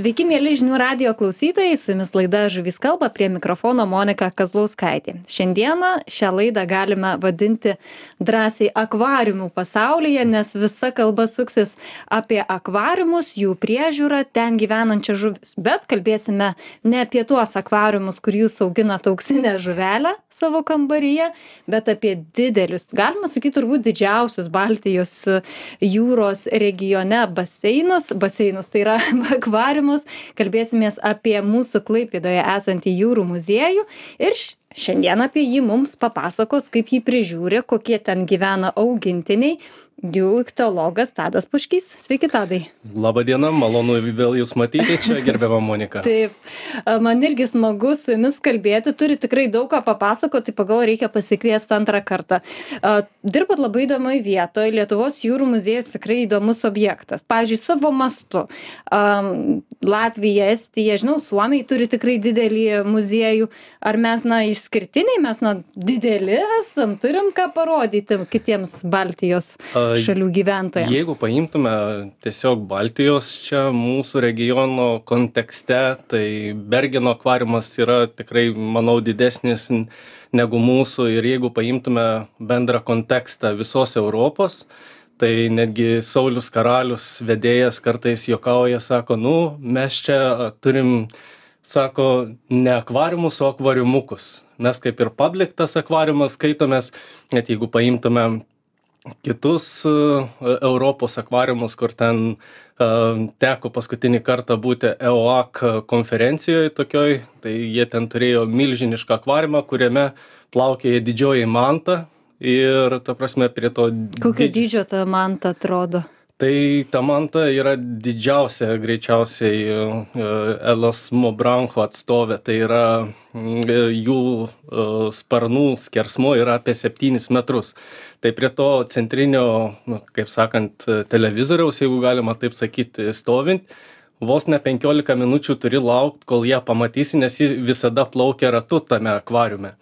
Sveiki, mėly žinių radio klausytojai, su jumis laida Žuvis kalba prie mikrofono Monika Kazlauskaitė. Šiandieną šią laidą galime vadinti drąsiai akvariumų pasaulyje, nes visa kalba suksis apie akvariumus, jų priežiūrą, ten gyvenančią žuvis. Bet kalbėsime ne apie tuos akvariumus, kur jūs auginate auksinę žuvelę savo kambaryje, bet apie didelius, galima sakyti, turbūt didžiausius Baltijos jūros regione baseinus. Baseinus tai yra akvariumus akvariumus kalbėsimės apie mūsų klaipėdoje esantį jūrų muziejų ir šiandien apie jį mums papasakos kaip jį prižiūri kokie ten gyvena augintiniai. Jų ichtiologas tadas puškys. Sveiki tadai. Laba diena malonu vėl jus matyti čia gerbiama monika. Taip. Man irgi smagu su jumis kalbėti. Turit tikrai daug ką papasakot tai pagalvojau reikia pasikviest antrą kartą. Dirbat labai įdomioj vietoj. Lietuvos jūrų muziejus tikrai įdomus objektas. Pavyzdžiui savo mastu latvija estija žinau suomiai turi tikrai didelį muziejų ar mes na išskirtiniai mes na dideli esam turim ką parodyti kitiems baltijos šalių gyventojams? Jeigu paimtume tiesiog Baltijos čia mūsų regiono kontekste, tai Bergeno akvariumas yra tikrai, manau, didesnis negu mūsų ir jeigu paimtume bendrą kontekstą visos Europos, tai netgi Saulis Karalius vedėjas kartais juokauja, sako, nu, mes čia turim, sako, ne akvariumus, o akvariumukus. Mes kaip ir public tas akvariumas skaitomės, net jeigu paimtume kitus Europos akvariumus, kur ten teko paskutinį kartą būti EOAC konferencijoje tokioj, tai jie ten turėjo milžinišką akvariumą, kuriame plaukėja didžioji manta ir, ta prasme, prie to... Kokio dydžio ta manta atrodo? tai ta manta yra didžiausia greičiausiai e, elos mobrancho atstovė. Tai yra e, jų e, sparnų skersmuo yra apie septynis metrus. Tai prie to centrinio nu kaip sakant televizoriaus jeigu galima taip sakyti stovint vos ne penkiolika minučių turi laukt kol ją pamatysi nes ji visada plaukia ratu tame akvariume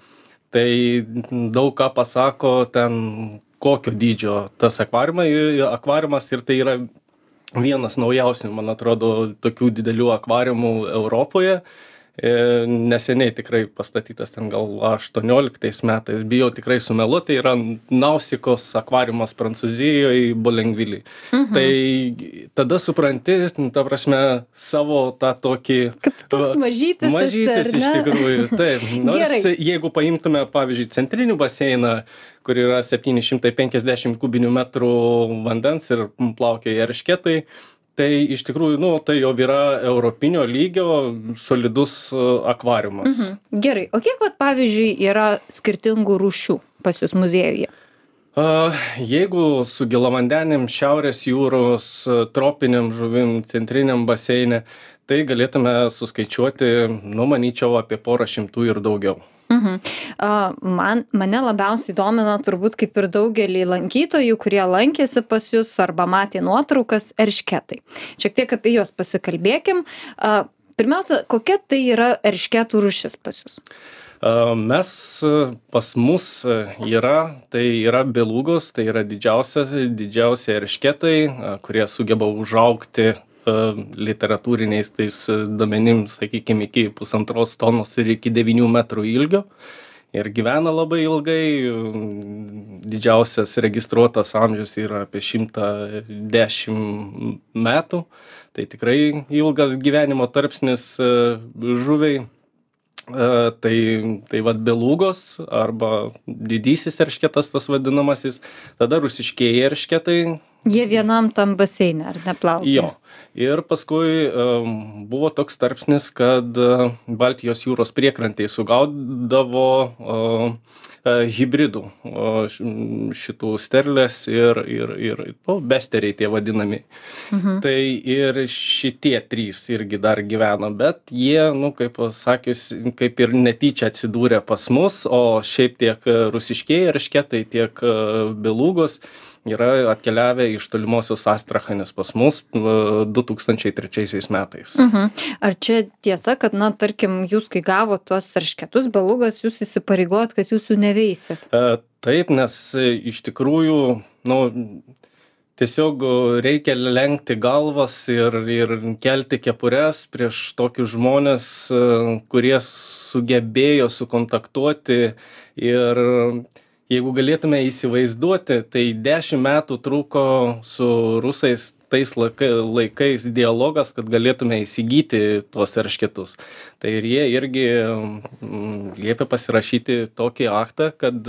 tai daug ką pasako ten kokio dydžio tas akvariumai akvariumas ir tai yra vienas naujausių man atrodo tokių didelių akvariumų europoje neseniai tikrai pastatytas ten gal aštuonioliktais metais. Bijau tikrai sumeluot tai yra nausikos akvariumas prancūzijoj bolengvili mhm. tai tada supranti ta prasme savo tą tokį kad toks mažytis mažytis iš tikrųjų taip. Nors jeigu paimtume pavyzdžiui centrinį baseiną kur yra septyni šimtai penkiasdešim kubinių metrų vandens ir plaukioja eršketai tai iš tikrųjų nu tai jau yra europinio lygio solidus e, akvariumas. Mhm. gerai o kiek vat pavyzdžiui yra skirtingų rūšių pas jus muziejuje? A jeigu su gėlavandenėm šiaurės jūros e, tropinėm žuvim centriniam baseine tai galėtume suskaičiuoti nu manyčiau apie porą šimtų ir daugiau Mhm. Man, mane labiausiai domina turbūt kaip ir daugelį lankytojų, kurie lankėsi pas jūs arba matė nuotraukas eršketai. Šiek tiek apie juos pasikalbėkim. Pirmiausia, kokia tai yra eršketų rušis pas jūs? Mes pas mus yra, tai yra belugos, tai yra didžiausia, didžiausia eršketai, kurie sugeba užaukti literatūriniais tais duomenim, sakykime, iki pusantros tonos ir iki 9 metrų ilgio. Ir gyvena labai ilgai, didžiausias registruotas amžius yra apie 110 metų, tai tikrai ilgas gyvenimo tarpsnis žuviai. Tai, tai vad belugos arba didysis eršketas tas vadinamasis, tada rusiškieji eršketai, Jie vienam tam baseine, ar ne plaukė? Jo. Ir paskui um, buvo toks tarpsnis, kad uh, Baltijos jūros priekrantėje sugaudavo uh, uh, hybridų uh, šitų sterlės ir, ir, ir nu, besteriai tie vadinami. Mhm. Tai ir šitie trys irgi dar gyvena, bet jie, nu, kaip sakius, kaip ir netyčia atsidūrė pas mus, o šiaip tiek rusiškieji eršketai, tiek uh, belugos yra atkeliavę iš tolimosios Astrachanės pas mus 2003 metais. Mhm. Ar čia tiesa, kad, na, tarkim, jūs, kai gavote tuos taršketus belugas, jūs įsipareigojot, kad jūs jų neveisit? E, taip, nes e, iš tikrųjų, nu, tiesiog reikia lenkti galvas ir ir kelti kepures prieš tokius žmones kurie sugebėjo sukontaktuoti ir jeigu galėtume įsivaizduoti tai dešim metų truko su rusais tais laikai laikais dialogas kad galėtume įsigyti tuos eršketus tai ir jie irgi liepė pasirašyti tokį aktą kad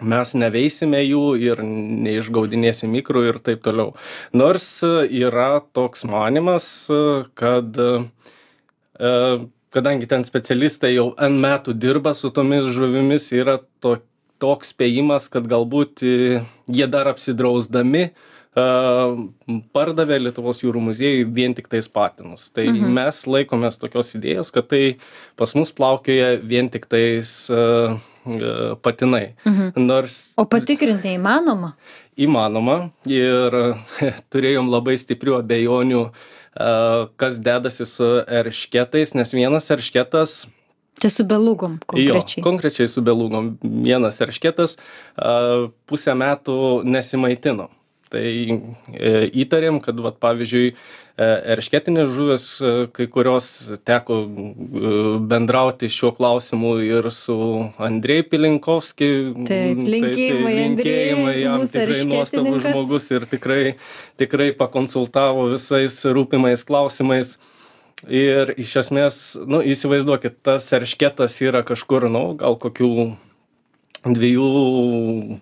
mes neveisime jų ir neišgaudinėsim ikrų ir taip toliau. Nors yra toks manimas, kad kadangi ten specialistai jau N metų dirba su tomis žuvimis, yra to, toks spėjimas, kad galbūt jie dar apsidrausdami pardavė Lietuvos jūrų muziejui vien tik tais patinus. Tai mhm. mes laikomės tokios idėjos, kad tai pas mus plaukioja vien tik tais uh, patinai. Mhm. Nors... O patikrinti įmanoma? Įmanoma ir turėjom labai stiprių abejonių, uh, kas dedasi su eršketais, nes vienas eršketas Čia su belugom konkrečiai. Jo, konkrečiai su belugom. Vienas eršketas pusę metų nesimaitino tai e, įtarėm kad vat pavyzdžiui e, eršketinės žuvys e, kai kurios teko bendrauti šiuo klausimu ir su andrej pilinkovski taip linkėjimai tai, linkėjimai jam tikrai nuostabus žmogus ir tikrai tikrai pakonsultavo visais rūpimais klausimais ir iš esmės nu įsivaizduokit tas eršketas yra kažkur nu gal kokių dviejų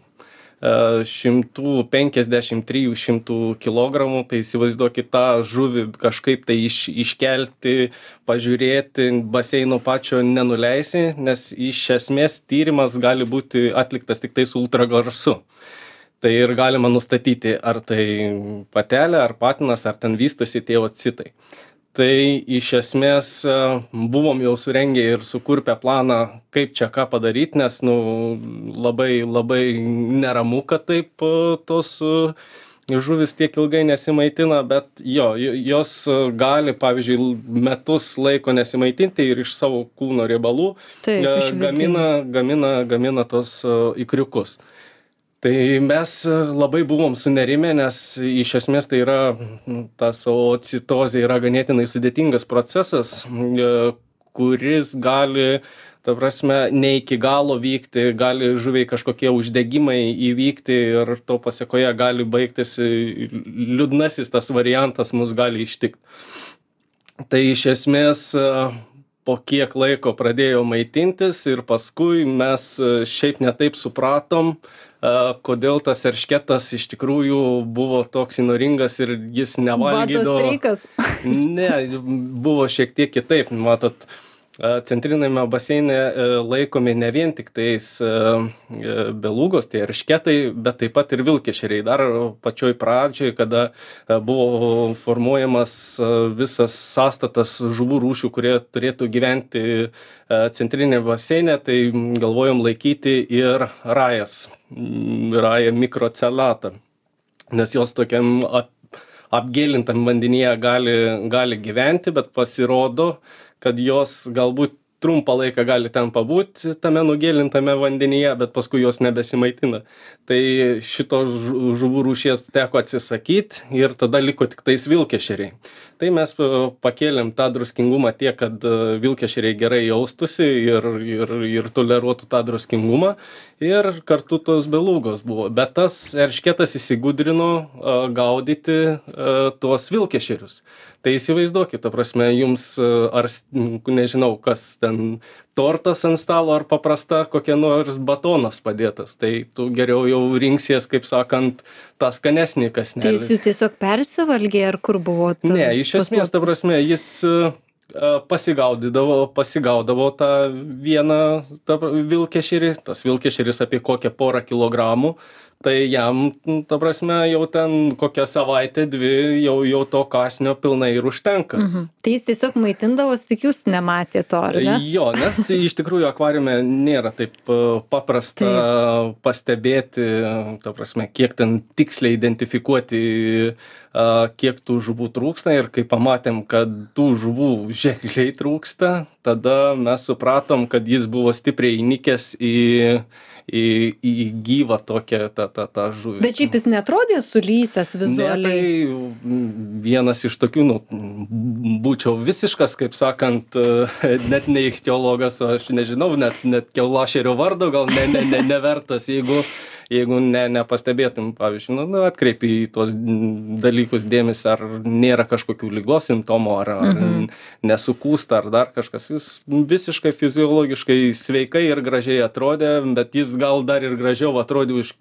šimtų penkiasdešimt trijų šimtų kilogramų tai įsivaizduokit tą žuvį kažkaip tai iš iškelti pažiūrėti baseino pačio nenuleisi nes iš esmės tyrimas gali būti atliktas tiktai su ultragarsu. Tai ir galima nustatyti ar tai patelė ar patinas ar ten vystosi tie ocitai tai iš esmės buvom jau surengę ir sukurpę planą kaip čia ką padaryt nes nu labai labai neramu kad taip tos žuvys tiek ilgai nesimaitina bet jo jos gali pavyzdžiui metus laiko nesimaitinti ir iš savo kūno riebalų gamina gamina gamina tuos ikriukus tai mes labai buvom sunerimę nes iš esmės tai yra ta zoocitozė yra ganėtinai sudėtingas procesas e, kuris gali ta prasme ne iki galo vykti gali žuviai kažkokie uždegimai įvykti ir to pasekoje gali baigtis liūdnasis tas variantas mus gali ištikt. Tai iš esmės po kiek laiko pradėjo maitintis ir paskui mes šiaip ne taip supratom kodėl tas eršketas iš tikrųjų buvo toks įnoringas ir jis nevalgydavo. Ne, buvo šiek tiek kitaip, matot, centriniame baseine laikomi ne vien tik tais belugos, tai eršketai, bet taip pat ir vilkešeriai. Dar pačioj pradžioj, kada buvo formuojamas visas sąstatas žuvų rūšių, kurie turėtų gyventi centrinėme baseine, tai galvojom laikyti ir rajas raja mikrocelatą, nes jos tokiam ap, apgėlintam vandenyje gali, gali gyventi, bet pasirodo, kad jos galbūt trumpą laiką gali ten pabūt tame nugėlintame vandenyje, bet paskui jos nebesimaitina. Tai šito žuvų rūšies teko atsisakyti ir tada liko tik tais vilkešeriai. Tai mes pakėlėm tą druskingumą tiek kad vilkešeriai gerai jaustųsi ir ir ir toleruotų tą druskingumą ir kartu tos belugos buvo. Bet tas eršketas įsigudrino gaudyti tuos vilkešerius tai įsivaizduokit ta prasme jums ar nežinau kas ten tortas ant stalo ar paprasta kokia nors batonas padėtas tai tu geriau jau rinksies kaip sakant tą skanesnį kąsnelį tai jis tiesiog persivalgė ar kur buvo ne iš esmės ta prasme jis pasigaudydavo pasigaudavo tą vieną tą vilkešerį tas vilkešeris apie kokią porą kilogramų tai jam ta prasme jau ten kokią savaitę dvi jau jau to kąsnio pilnai ir užtenka mhm. tai jis tiesiog maitindavosi tik jūs nematėt to ar ne jo nes iš tikrųjų akvariume nėra taip paprasta taip. pastebėti ta prasme kiek ten tiksliai identifikuoti a kiek tų žuvų trūksta ir kai pamatėm kad tų žuvų ženkliai trūksta tada mes supratom kad jis buvo stipriai įnikęs į į į gyvą tokią tą tą tą žuvį. Bet šiaip jis neatrodė sulysęs Ne, vizualiai tai mm, vienas iš tokių, nu, būčiau visiškas, kaip sakant, net ne ichtiologas, aš nežinau, net, net keulašerio vardo gal ne, ne, ne, nevertas, jeigu, jeigu ne, nepastebėtum, pavyzdžiui, nu, nu, atkreipi į tuos dalykus dėmesį, ar nėra kažkokių lygos simptomų, ar, ar Mhm. nesukūsta, ar dar kažkas. Jis visiškai fiziologiškai sveikai ir gražiai atrodė, bet jis gal dar ir gražiau atrodė už,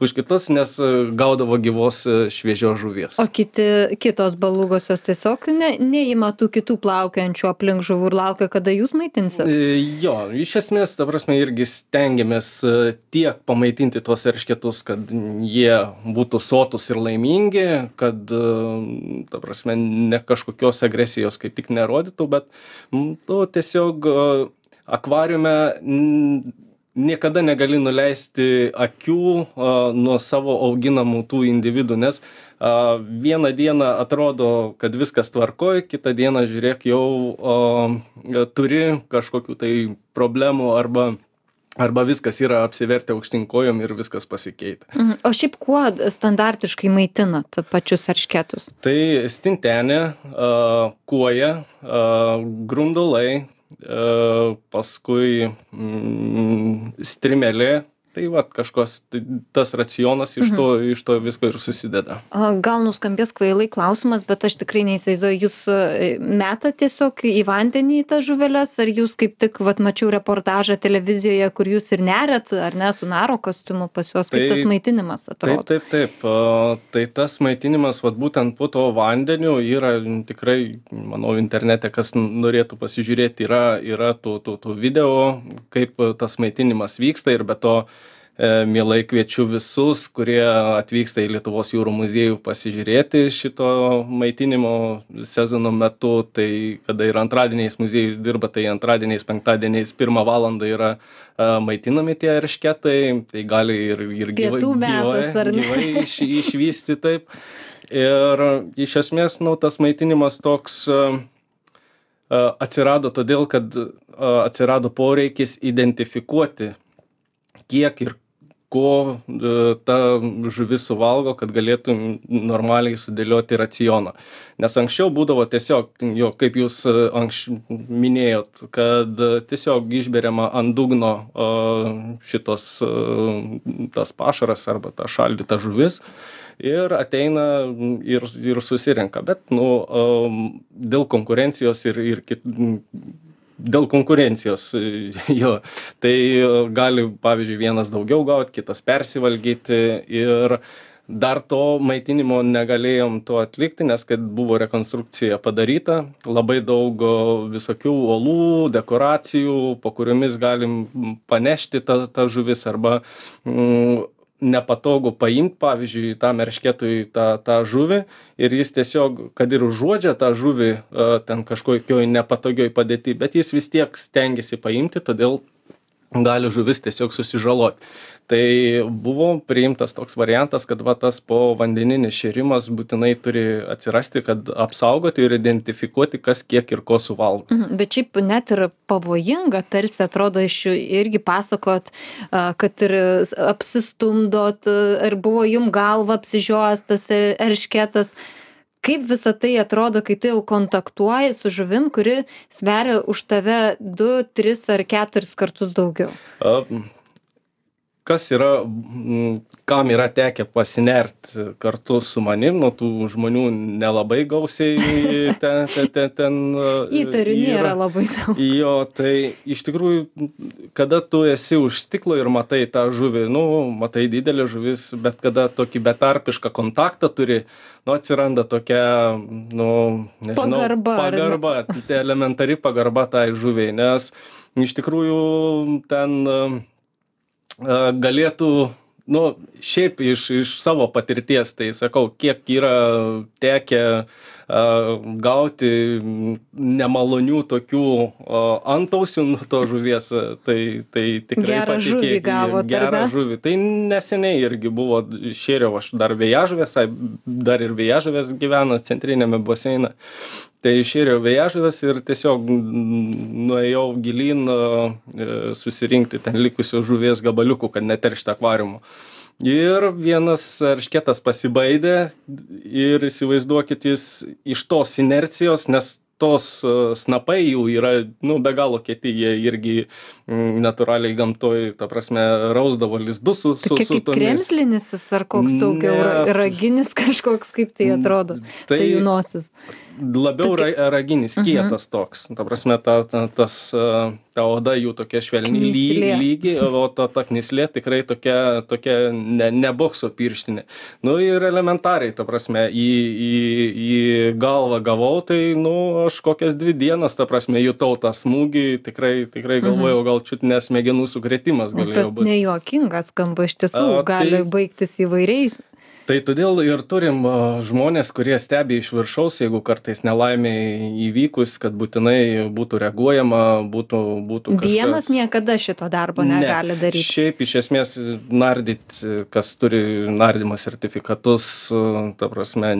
už kitus, nes gaudavo gyvos e, šviežios žuvies. o kiti kitos balugosios tiesiog ne neima tų kitų plaukiojančių aplink žuvų ir laukia kada jūs maitinsit E, Jo, iš esmės, ta prasme, irgi stengiamės e, tiek pamaitinti tuos eršketus, kad jie būtų sotus ir laimingi, kad, e, ta prasme, ne kažkokios agresijos kaip tik nerodytų, bet, nu, tiesiog e, akvariume niekada negali nuleisti akių a, nuo savo auginamų tų individų, nes a, vieną dieną atrodo, kad viskas tvarkoj, kitą dieną žiūrėk jau a, turi kažkokių tai problemų arba arba viskas yra apsivertę aukštyn kojom ir viskas pasikeitę. Mhm. o šiaip kuo standartiškai maitinat pačius eršketus Tai stintenė, kuoja, grundulai, paskui mm, strimelė. Tai va kažkas, tai tas racionas iš to, iš to visko ir susideda. gal nuskambės kvailai klausimas bet aš tikrai neįsivaizduoju jūs e, metat tiesiog į vandenį tas žuveles ar jūs kaip tik vat mačiau reportažą televizijoje kur jūs ir neriat ar ne su naro kostiumu pas juos kaip Tai- tas maitinimas Taip, atrodo taip, taip. a, Tai tas maitinimas, vat, būtent po to vandeniu yra tikrai, manau, internete, kas norėtų pasižiūrėti, yra, yra tų, tų, tų video, kaip tas maitinimas vyksta ir be to mielai kviečiu visus, kurie atvyksta į Lietuvos jūrų muziejų pasižiūrėti šito maitinimo sezono metu. Tai kada ir antradieniais muziejus dirba, tai antradieniais, penktadieniais pirmą valandą yra a, maitinami tie eršketai, tai gali ir, ir gyvai, metas, gyvai, gyvai iš, išvysti taip. Ir iš esmės, nu, tas maitinimas toks a, atsirado todėl, kad atsirado poreikis identifikuoti, kiek ir ko e, ta žuvis suvalgo, kad galėtum normaliai sudėlioti racioną. Nes anksčiau būdavo tiesiog, jo, kaip jūs e, anksčiau minėjot, kad e, tiesiog išberiama ant dugno šitos tas pašaras arba ta šaldyta žuvis ir ateina ir, ir susirenka. Bet, nu, dėl konkurencijos ir, ir kit, dėl konkurencijos jo, tai e, gali, pavyzdžiui, vienas daugiau gauti, kitas persivalgyti ir dar to maitinimo negalėjom to atlikti, nes kad buvo rekonstrukcija padaryta, labai daug o, visokių olų, dekoracijų, po kuriomis galim panešti tą, tą žuvis arba mm, nepatogu paimt pavyzdžiui tam eršketui tą tą žuvį ir jis tiesiog kad ir užuodžia tą žuvį a, ten kažkokioj nepatogioj padėty bet jis vis tiek stengiasi paimti todėl gali žuvis tiesiog susižalot tai buvo priimtas toks variantas kad va tas povandeninis šėrimas būtinai turi atsirasti kad apsaugoti ir identifikuoti kas kiek ir ko suvalgo. Mhm, bet šiaip net ir pavojinga tarsi atrodo iš irgi pasakot kad ir apsistumdot ar buvo jum galvą apsižiojęs tas e- eršketas. Kaip visa tai atrodo kai tu jau kontaktuoji su žuvim kuri sveria už tave du tris ar keturis kartus daugiau Kas yra, kam yra tekę pasinert kartu su manim, nuo tų žmonių nelabai gausiai ten, ten, ten, a, įtariu nėra labai daug. Jo, tai iš tikrųjų, kada tu esi už stiklo ir matai tą žuvį, nu, matai didelę žuvis, bet kada tokį betarpišką kontaktą turi, nu, atsiranda tokia, nu, nežinau, Pagarba, pagarba elementari pagarba tai žuviai, nes iš tikrųjų ten galėtų, nu, šiaip iš, iš savo patirties, tai sakau, kiek yra tekę gauti nemalonių tokių antausių nuo to žuvies, tai, tai tikrai gerą žuvį gavo. Gerą žuvį. Tai neseniai irgi buvo šėriau, aš dar vėjažuvės, dar ir vėjažuvės gyveno centrinėme baseine. Tai išėriau vėjažuvės ir tiesiog nuėjau gilin susirinkti ten likusios žuvies gabaliukų, kad neteršti akvariumo. Ir vienas eršketas pasibaidė ir įsivaizduokit jis iš tos inercijos, nes tos e, snapai jų yra nu be galo kieti jie irgi mm, natūraliai gamtoj ta prasme rausdavo lizdus su su su tomis kremzlinis jis ar koks daugiau Ne. raginis kažkoks kaip tai atrodo tai tai jų nosis labiau ra raginis Mhm. kietas toks. Ta prasme ta ta tas a, ta oda jų tokia švelni ly lygi o ta ta knyslė tikrai tokia tokia ne ne bokso pirštinė. Nu ir elementariai ta prasme į į į galvą gavau tai nu aš kokias dvi dienas ta prasme jutau tą smūgį tikrai tikrai galvojau gal čiut ne smegenų sukrėtimas galėjo bet būt. nejuokinga skamba iš tiesų A, gali tai- baigtis įvairiais tai todėl ir turim žmones kurie stebi iš viršaus jeigu kartais nelaimei įvykus kad būtinai būtų reaguojama būtų būtų vienas niekada šito darbo Ne. negali daryti šiaip iš esmės nardyt kas turi nardymo sertifikatus ta prasme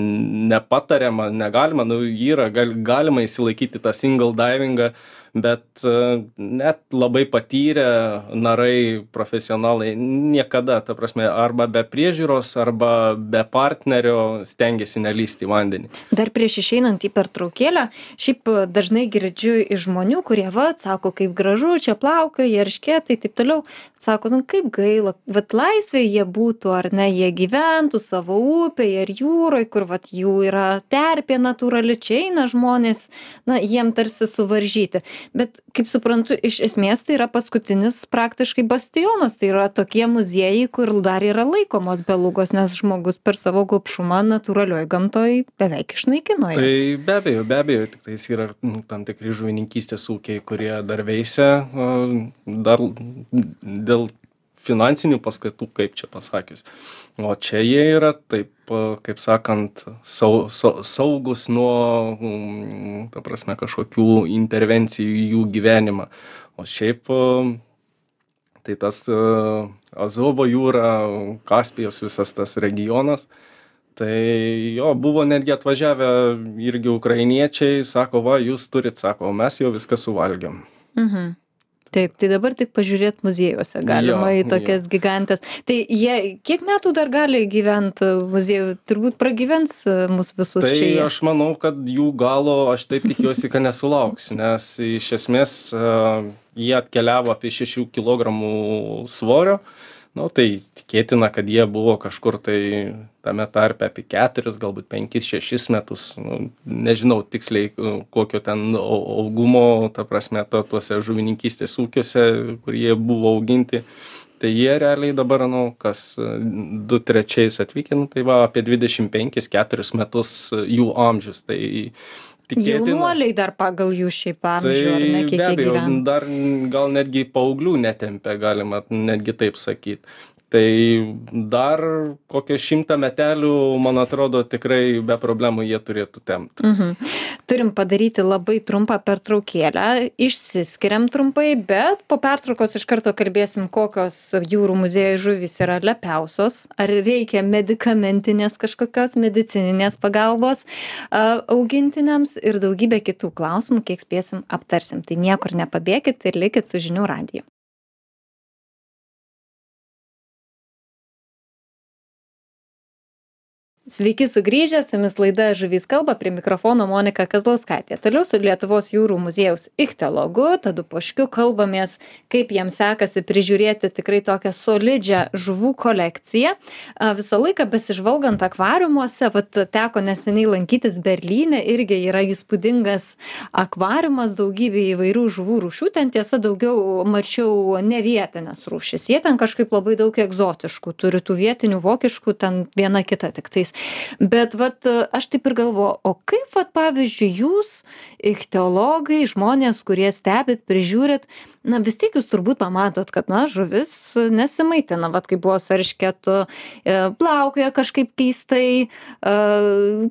nepatariama negalima nu yra gal galima įsilaikyti tą single daivingą bet e, net labai patyrę narai profesionalai niekada ta prasme arba be priežiūros arba be partnerio stengiasi nelįsti į vandenį. Dar prieš išeinant į pertraukėlę šiaip dažnai girdžiu iš žmonių kurie vat sako kaip gražu čia plaukioja eršketai taip toliau. Sako nu kaip gaila vat laisvėj jie būtų ar ne jie gyventų savo upėj ar jūroj kur vat jų yra terpė natūrali čia eina žmonės na jiem tarsi suvaržyti bet kaip suprantu iš esmės tai yra paskutinis praktiškai bastionas. Tai yra tokie muziejai kur dar yra laikomos belugos nes žmogus per savo gobšumą natūralioj gamtoj beveik išnaikino jas. Tai be abejo, be abejo, tik tais yra nu, tam tikri žuvininkystės ūkiai, kurie dar veisia, dar dėl finansinių paskatų, kaip čia pasakius. O čia jie yra taip, kaip sakant, sau, sau, saugus nuo, mm, ta prasme, kažkokių intervencijų į jų gyvenimą. O šiaip tai tas Azovo jūra, Kaspijos visas tas regionas, tai jo buvo netgi atvažiavę irgi ukrainiečiai sako va jūs turit sako mes jau viską suvalgėm Mhm. Taip, tai dabar tik pažiūrėti muziejuose galima į tokias gigantės. Tai jie kiek metų dar gali gyventi muziejų? Turbūt pragyvens e, mus visus tai čia. jie. aš manau kad jų galo aš taip tikiuosi kad nesulauksiu nes iš esmės a, jie atkeliavo apie šešių kilogramų svorio nu tai tikėtina kad jie buvo kažkur tai tame tarpe apie keturis galbūt penkis šešis metus. Nu nežinau tiksliai kokio ten au augumo ta prasme to tuose žuvininkystės ūkiuose kur jie buvo auginti. Tai jie realiai dabar nu kas du trečiais atvykę nu tai va apie dvidešim penkis keturis metus jų amžius. Tai tikėtina Jaunuoliai dar pagal jų šiaip amžių, ar ne, Tai kiek jie gyvena. dar gal netgi paauglių netempia, galima netgi taip sakyti. Tai dar kokią šimtą metelių, man atrodo, tikrai be problemų jie turėtų tempti. Mhm. Turim padaryti labai trumpą pertraukėlę, išsiskiriam trumpai, bet po pertraukos iš karto kalbėsim, kokios jūrų muziejų žuvys yra lepiausios, ar reikia medicamentinės kažkokios medicininės pagalbos augintiniams ir daugybė kitų klausimų, kiek spėsim aptarsim. Tai niekur nepabėgit ir likit su žinių radiju. Sveiki sugrįžę, su jumis laida Žuvys kalba, prie mikrofono Monika Kazlauskaitė. Toliau su Lietuvos jūrų muziejaus ichtiologu Tadu Poškiu kalbamės, kaip jam sekasi prižiūrėti tikrai tokią solidžią žuvų kolekciją. Visą laiką besižvalgant akvariumuose, vat teko neseniai lankytis Berlyne, irgi yra įspūdingas akvariumas, daugybė įvairių žuvų rūšių, ten tiesa daugiau mačiau ne vietinės rūšis, jie ten kažkaip labai daug egzotiškų, turi tų vietinių vokiškų, ten viena kita tik tais bet vat aš taip ir galvoju o kaip vat pavyzdžiui jūs ichtiologai žmonės kurie stebit prižiūrit na vis tiek jūs turbūt pamatot kad na žuvis nesimaitina vat kaip buvo su eršketu e, plaukioja kažkaip keistai e,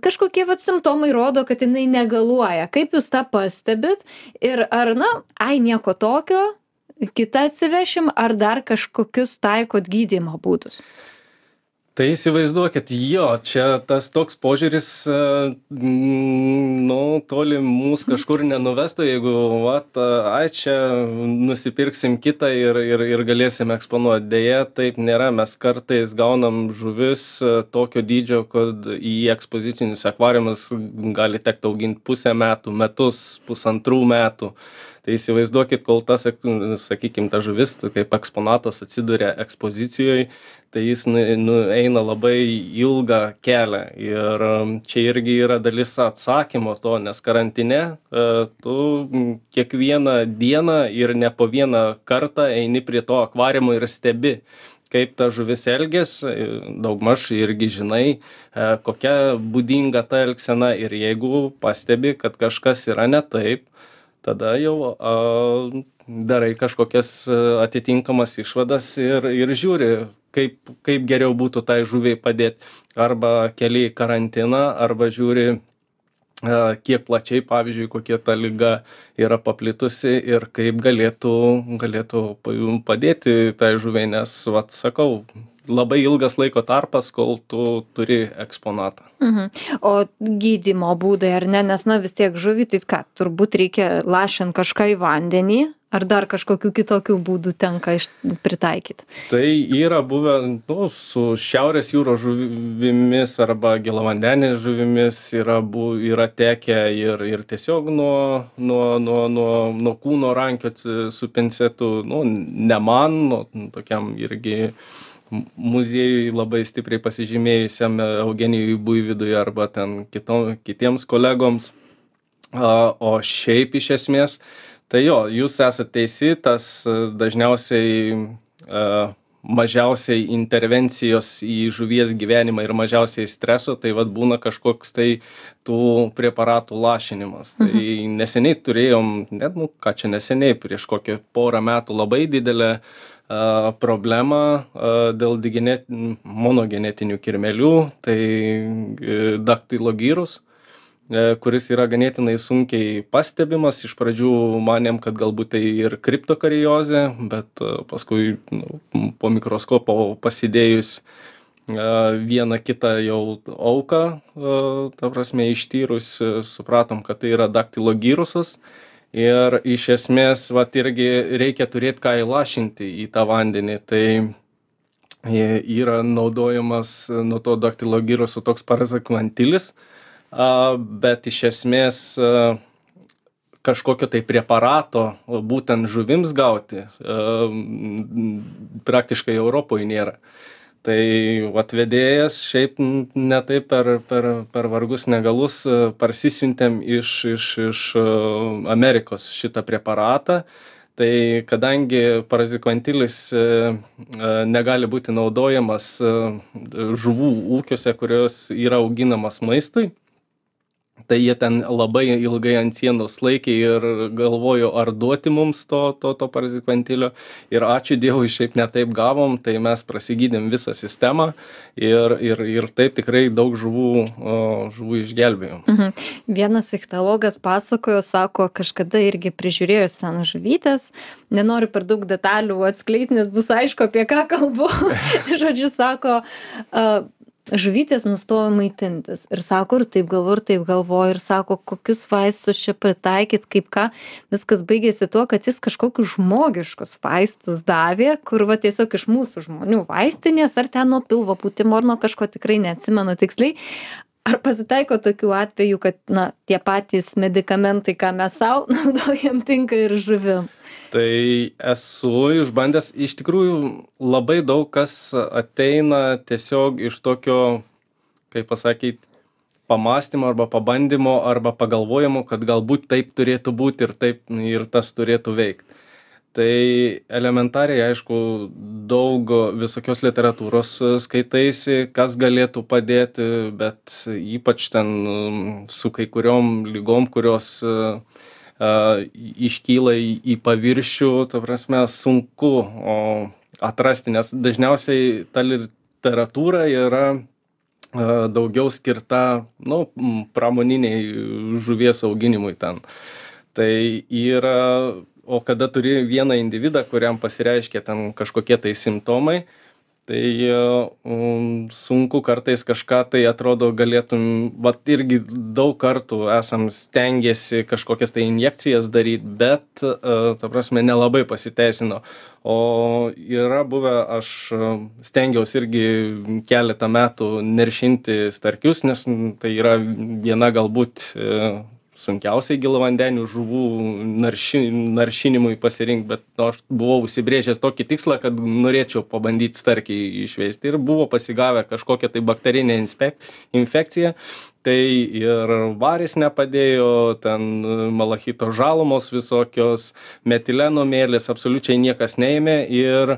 kažkokie vat simptomai rodo kad jinai negaluoja. Kaip jūs tą pastebit? Ir ar na ai nieko tokio kitą atsivešim ar dar kažkokius taikot gydymo būdus Tai įsivaizduokit, jo, čia tas toks požiūris, e, nu, toli mūsų kažkur nenuvestų, jeigu, va, ai, čia nusipirksim kitą ir, ir, ir galėsim eksponuoti. Deja, taip nėra, mes kartais gaunam žuvis e, tokio dydžio, kad į ekspozicinius akvariumus gali tekti auginti pusę metų, metus, pusantrų metų tai įsivaizduokit kol tas sakykim ta žuvis kaip eksponatas atsiduria ekspozicijoj tai jis nu, nu eina labai ilgą kelią. Ir um, čia irgi yra dalis atsakymo to nes karantine e, tu kiekvieną dieną ir ne po vieną kartą eini prie to akvariumo ir stebi kaip ta žuvis elgias. E, daugmaž irgi žinai e, kokia būdinga ta elgsena ir jeigu pastebi kad kažkas yra ne taip tada jau a, darai kažkokias atitinkamas išvadas ir, ir žiūri, kaip, kaip geriau būtų tai žuviai padėti. Arba keli į karantiną, arba žiūri, a, kiek plačiai, pavyzdžiui, kokia ta lyga yra paplitusi ir kaip galėtų, galėtų padėti tai žuviai, nes, vat, sakau, labai ilgas laiko tarpas, kol tu turi eksponatą. Mhm. O gydimo būdai ar ne, nes na vis tiek žuvį, tai ką, turbūt reikia lašint kažką į vandenį, ar dar kažkokių kitokių būdų tenka pritaikyti? Tai yra buvę nu, su šiaurės jūros žuvimis arba gėlavandenės žuvimis yra, bu, yra tekę ir, ir tiesiog nuo, nuo, nuo, nuo, nuo kūno rankioti su pincetu, nu, ne man, nu, tokiam irgi muziejuj labai stipriai pasižymėjusiam Eugenijui Buivydui arba ten kitom, kitiems kolegoms. O šiaip iš esmės, tai jo, jūs esate teisi, tas dažniausiai mažiausiai intervencijos į žuvies gyvenimą ir mažiausiai streso, tai vad būna kažkoks tai tų preparatų lašinimas. Tai mhm. Tai neseniai turėjom, net, nu, ką čia neseniai, prieš kokią porą metų labai didelę uh, problemą dėl digenet, monogenetinių kirmelių, tai e, daktilogyrus, e, kuris yra ganėtinai sunkiai pastebimas. Iš pradžių manėm, kad galbūt tai ir kriptokariozė, bet paskui nu, po mikroskopo pasidėjus vieną kitą jau auką, ta prasme ištyrus, supratom, kad tai yra daktilogyrusas ir iš esmės vat irgi reikia turėt ką įlašinti į tą vandenį. Tai yra naudojamas nuo to daktilogiroso toks parazakvantilis. Bet iš esmės kažkokio tai preparato būtent žuvims gauti praktiškai Europoje nėra tai vat vedėjas šiaip ne taip per per per vargus negalus parsisiuntėm iš iš iš amerikos šitą preparatą. Tai kadangi parazikvantilis negali būti naudojamas žuvų ūkiuose kurios yra auginamos maistui tai jie ten labai ilgai ant sienos laikė ir galvojo ar duoti mums to to to parazikvantilio. Ir ačiū dievui šiaip ne taip gavom tai mes prasigydėm visą sistemą ir ir ir taip tikrai daug žuvų o žuvų išgelbėjom. Mhm. Vienas ichtiologas pasakojo sako kažkada irgi prižiūrėjęs ten žuvytes nenoriu per daug detalių atskleist nes bus aišku apie ką kalbu. Žodžiu sako a žuvytės nustojo maitintis. Ir sako ir taip galvoju ir taip galvoju ir sako kokius vaistus čia pritaikyt kaip ką. Viskas baigėsi tuo kad jis kažkokius žmogiškus vaistus davė kur va tiesiog iš mūsų žmonių vaistinės ar ten nuo pilvo pūtimo ar nuo kažko tikrai neatsimenu tiksliai. Ar pasitaiko tokių atvejų kad na tie patys medikamentai ką mes sau naudojam tinka ir žuvim tai esu išbandęs iš tikrųjų labai daug kas ateina tiesiog iš tokio kaip pasakyt pamąstymo arba pabandymo arba pagalvojimo kad galbūt taip turėtų būt ir taip ir tas turėtų veikt. Tai elementariai aišku daug visokios literatūros skaitaisi kas galėtų padėti bet ypač ten su kai kuriom ligom kurios a iškyla į į paviršių ta prasme sunku o atrasti nes dažniausiai ta literatūra yra a daugiau skirta nu pramoniniai žuvies auginimui ten. Tai yra o kada turi vieną individą kuriam pasireiškia ten kažkokie tai simptomai tai um, sunku kartais kažką tai atrodo galėtum vat irgi daug kartų esam stengęsi kažkokias tai injekcijas daryt bet a ta prasme nelabai pasiteisino. O yra buvę aš stengiaus irgi keletą metų neršinti starkius nes tai yra viena galbūt sunkiausiai gėlavandenių žuvų narši naršinimui pasirinkt bet aš buvau užsibrėžęs tokį tikslą kad norėčiau pabandyt starkį išveist ir buvo pasigavę kažkokią tai bakterinę inspek infekciją. Tai ir varis nepadėjo ten malachito žalumos visokios metileno mielės absoliučiai niekas neėmė ir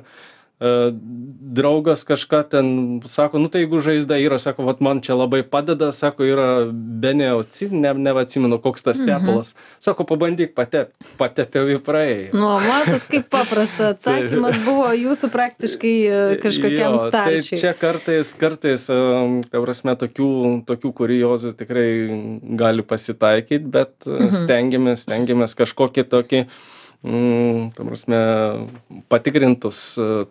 draugas kažką ten sako nu tai jeigu žaizda yra sako vat man čia labai padeda sako yra beneoci ne nebeatsimenu koks tas tepalas. Sako pabandyk patept patepiau ir praėjo nu matot kaip paprasta atsakymas buvo jūsų praktiškai kažkokiam jo tai čia kartais kartais am ta prasme tokių tokių kuriozų tikrai gali pasitaikyt bet stengiamės stengiamės kažkokį tokį mm ta prasme patikrintus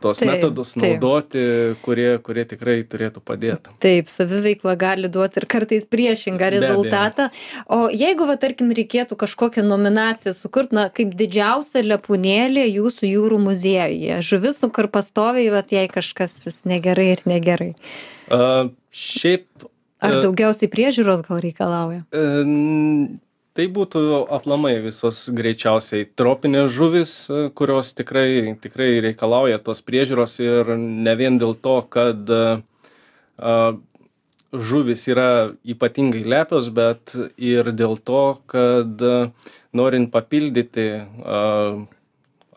tuos taip metodus taip. naudoti kurie kurie tikrai turėtų padėt. Taip saviveikla gali duot ir kartais priešingą rezultatą. O jeigu va tarkim reikėtų kažkokią nominaciją sukurt na kaip didžiausia lepūnėlė jūsų jūrų muziejuje? Žuvis nu kur pastoviai vat jai kažkas vis negerai ir negerai. A šiaip ar a daugiausiai priežiūros gal reikalauja? n tai būtų aplamai visos greičiausiai tropinės žuvys kurios tikrai tikrai reikalauja tos priežiūros ir ne vien dėl to kad a žuvys yra ypatingai lepios bet ir dėl to kad norint papildyti a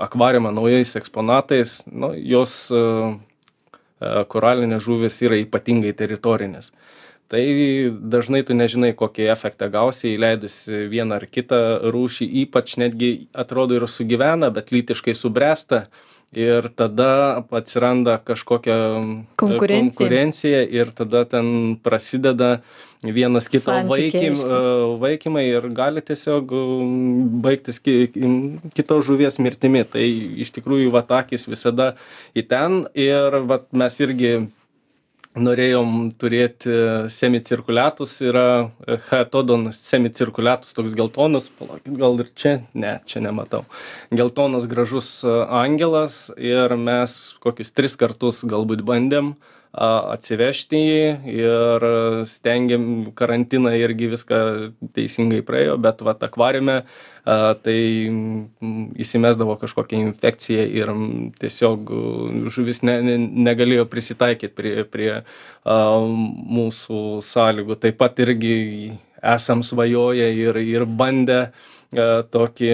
akvariumą naujais eksponatais nu jos a koralinės žuvys yra ypatingai teritorinės tai dažnai tu nežinai kokį efektą gausi įleidusi vieną ar kitą rūšį ypač netgi atrodo ir sugyvena bet lytiškai subręsta. Ir tada atsiranda kažkokia konkurencija. konkurencija ir tada ten prasideda vienas kito vaikym aišku. vaikymai ir gali tiesiog baigtis ki kitos žuvies mirtimi. Tai iš tikrųjų vat akys visada į ten ir vat mes irgi norėjom turėti semicirkuliatus yra chatodon semicirkuliatus toks geltonas palaukit gal ir čia? Ne čia nematau. Geltonas gražus angelas ir mes kokius tris kartus galbūt bandėm atsivežti jį ir stengėm karantiną irgi viską teisingai praėjo bet vat akvariume a tai įsimesdavo kažkokia infekcija ir tiesiog žuvis ne ne negalėjo prisitaikyt prie prie a mūsų sąlygų. Taip pat irgi esam svajoję ir ir bandę a tokį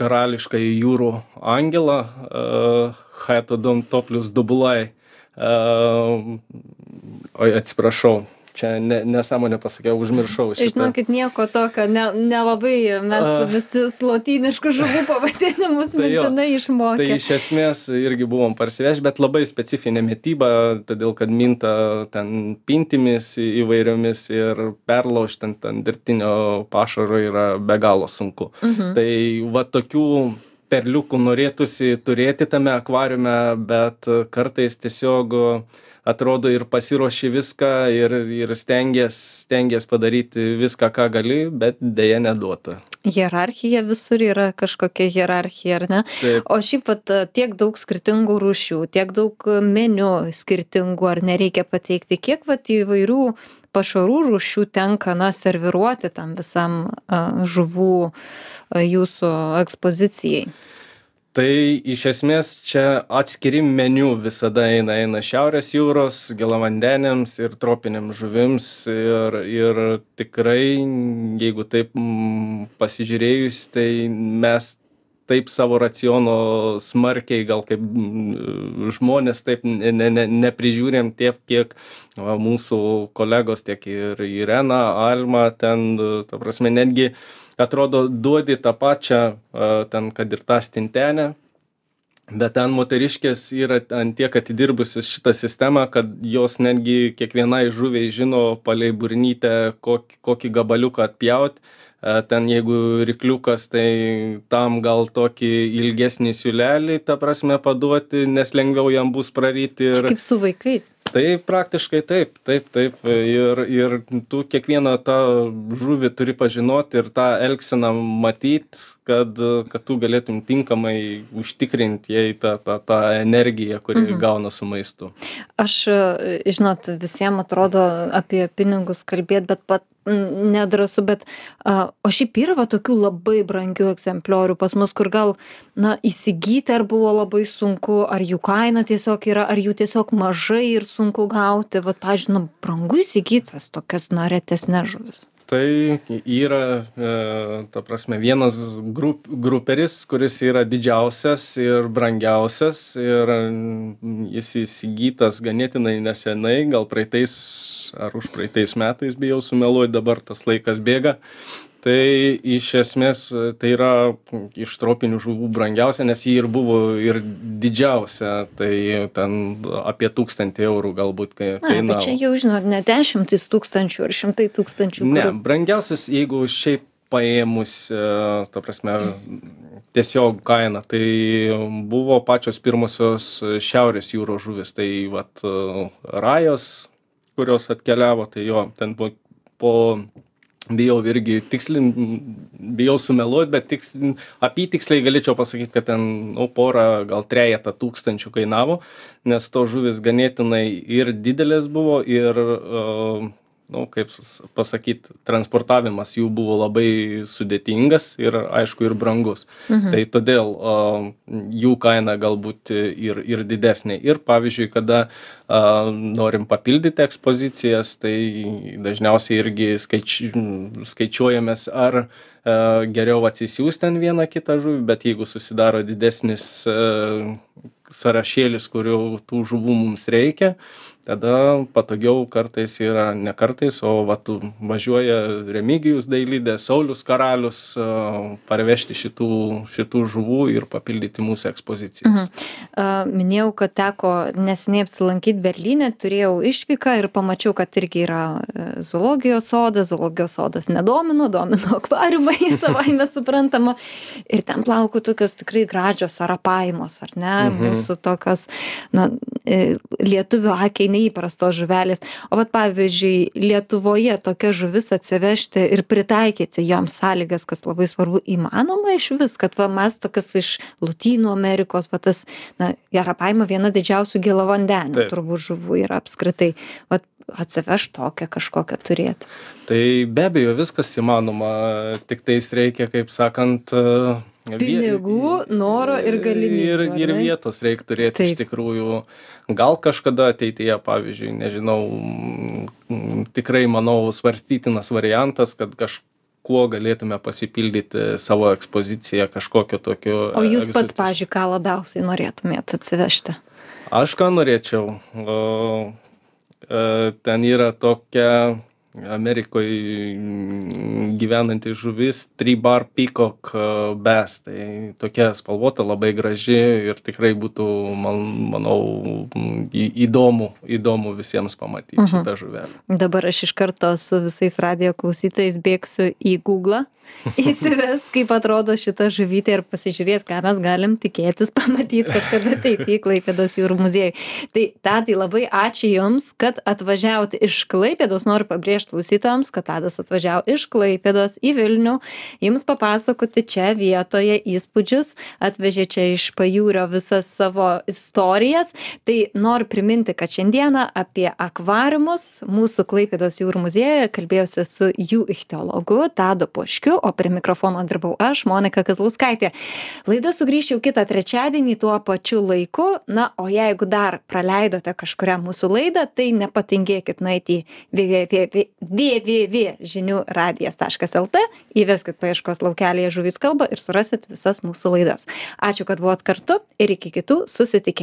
karališkąjį jūrų angelą a chatodon toplius dubulai oi atsiprašau čia ne nesąmonę pasakiau užmiršau šitą. Žinokit nieko tokio ne nelabai mes visus lotyniškų žuvų pavadinimus tai mintinai tai išmokę iš esmės irgi buvom parsivežę bet labai specifinė mityba todėl kad minta ten pintimis įvairiomis ir perlaužt ant dirbtinio pašaro yra be galo sunku. Tai va tokių perliukų norėtųsi turėti tame akvariume bet kartais tiesiog atrodo ir pasiruoši viską ir ir stengies stengies padaryti viską ką gali bet deja neduota. Hierarchija visur yra kažkokia hierarchija ar ne? Taip. O šiaip vat tiek daug skirtingų rūšių tiek daug meniu skirtingų ar ne reikia pateikti kiek vat įvairių pašarų rūšių tenka na serviruoti tam visam žuvų jūsų ekspozicijai? Tai iš esmės čia atskiri meniu visada eina eina šiaurės jūros gėlavandeniams ir tropinėms žuvims ir ir tikrai jeigu taip pasižiūrėjus tai mes taip savo raciono smarkiai gal kaip žmonės taip ne ne ne neprižiūrim tiek kiek va mūsų kolegos tiek ir irena alma ten ta prasme netgi atrodo duodi tą pačią ten kad ir tą stintelę bet ten moteriškės yra ant tiek atidirbusios šitą sistemą kad jos netgi kiekvienai žuviai žino palei burnytę kokį kokį gabaliuką atpjaut ten jeigu rykliukas tai tam gal tokį ilgesnį siūlelį ta prasme paduoti nes lengviau jam bus praryti ir kaip su vaikais. Tai praktiškai taip taip taip. Ir ir tu kiekvieną tą žuvį turi pažinot ir tą elgseną matyt kad kad tu galėtum tinkamai užtikrint jai tą tą tą energiją kuri gauna su maistu. Aš žinot visiem atrodo apie pinigus kalbėt bet pat nedrąsu bet a o šiaip yra va tokių labai brangių egzempliorių pas mus kur gal na įsigyti ar buvo labai sunku ar jų kaina tiesiog yra ar jų tiesiog mažai ir sunku gauti. Vat pavyzdžiui nu brangu įsigyt tas tokias na retesnes žuvis tai yra e, ta prasme vienas grup gruperis kuris yra didžiausias ir brangiausias ir jis įsigytas ganėtinai nesenai gal praeitais ar užpraeitais metais bijau sumeluot dabar tas laikas bėga tai iš esmės tai yra iš tropinių žuvų brangiausia nes ji ir buvo ir didžiausia tai ten apie tūkstantį eurų galbūt kai na bet čia jau žinot ne dešimtys tūkstančių ar šimtai tūkstančių ne brangiausias jeigu šiaip paėmus ta prasme tiesiog kaina tai buvo pačios pirmosios šiaurės jūros žuvys tai vat rajos kurios atkeliavo tai jo ten po po bijau irgi tikslint bijau sumeluot bet tiks apytiksliai galėčiau pasakyt kad ten nu porą gal trejetą tūkstančių kainavo nes tos žuvys ganėtinai ir didelės buvo ir nu kaip pasakyt transportavimas jų buvo labai sudėtingas ir aišku ir brangus. Tai todėl jų kaina galbūt ir ir didesnė. Ir pavyzdžiui kada norim papildyti ekspozicijas tai dažniausiai irgi skaič skaičiuojamės ar geriau atsisiųst ten vieną kitą žuvį bet jeigu susidaro didesnis sąrašėlis kurių tų žuvų mums reikia tada patogiau kartais yra ne kartais o vat važiuoja remigijus dailidė saulius karalius parvežti šitų šitų žuvų ir papildyti mūsų ekspozicijas. Minėjau kad teko neseniai apsilankyt berlyne turėjau išvyką ir pamačiau kad irgi yra zoologijos sodas. Zoologijos sodas nedomino domino akvariumai savaime suprantama. Ir ten plaukiojo tokios tikrai gražios arapaimos ar ne? Mūsų tokios na lietuvių akiai neįprastos žuvelės. O vat pavyzdžiui lietuvoje tokias žuvis atsivežti ir pritaikyti joms sąlygas kas labai svarbu įmanoma išvis kad va mes tokias iš lotynų amerikos va tas na arapaima viena didžiausių gėlavandenių turbūt žuvų yra apskritai. Vat atsivežt tokią kažkokią turėt. Tai be abejo viskas įmanoma tiktais reikia kaip sakant pinigų noro ir galimybių ir ir vietos reik turėt iš tikrųjų. Gal kažkada ateityje pavyzdžiui nežinau tikrai manau svarstytinas variantas kad kažkuo galėtume pasipildyti savo ekspoziciją kažkokiu tokiu o jūs pats pavyzdžiui ką labiausiai norėtumėt atsivežti? Aš ką norėčiau ten yra tokia amerikoj gyvenanti žuvis tribar pikok bes tai tokia spalvota labai graži ir tikrai būtų man manau į įdomu įdomu visiems pamatyt šitą žuvelę. Dabar aš iš karto su visais radijo klausytojais bėgsiu į guglą įsivest kaip atrodo šita žuvytė ir pasižiūrėt ką mes galim tikėtis pamatyt kažkada ateity klaipėdos jūrų muziejuj tai tadai labai ačiū jums kad atvažiavot iš klaipėdos. Noriu pabrėžt klausytojams kad tadas atvažiavo iš klaipėdos į vilnių jums papasakoti čia vietoje įspūdžius atvežė čia iš pajūrio visas savo istorijas. Tai noriu priminti kad šiandieną apie akvariumus mūsų klaipėdos jūrų muziejuje kalbėjausi su jų ichtiologu tadu poškiu o prie mikrofono dirbau aš monika kazlauskaitė. Laida sugrįš jau kitą trečiadienį tuo pačiu laiku. Na o jeigu dar praleidote kažkurią mūsų laidą tai nepatingėkit nueiti į www žinių radijas taškas lt įveskit paieškos laukelyje žuvys kalba ir surasit visas mūsų laidas. Ačiū kad buvot kartu ir iki kitų susitikimų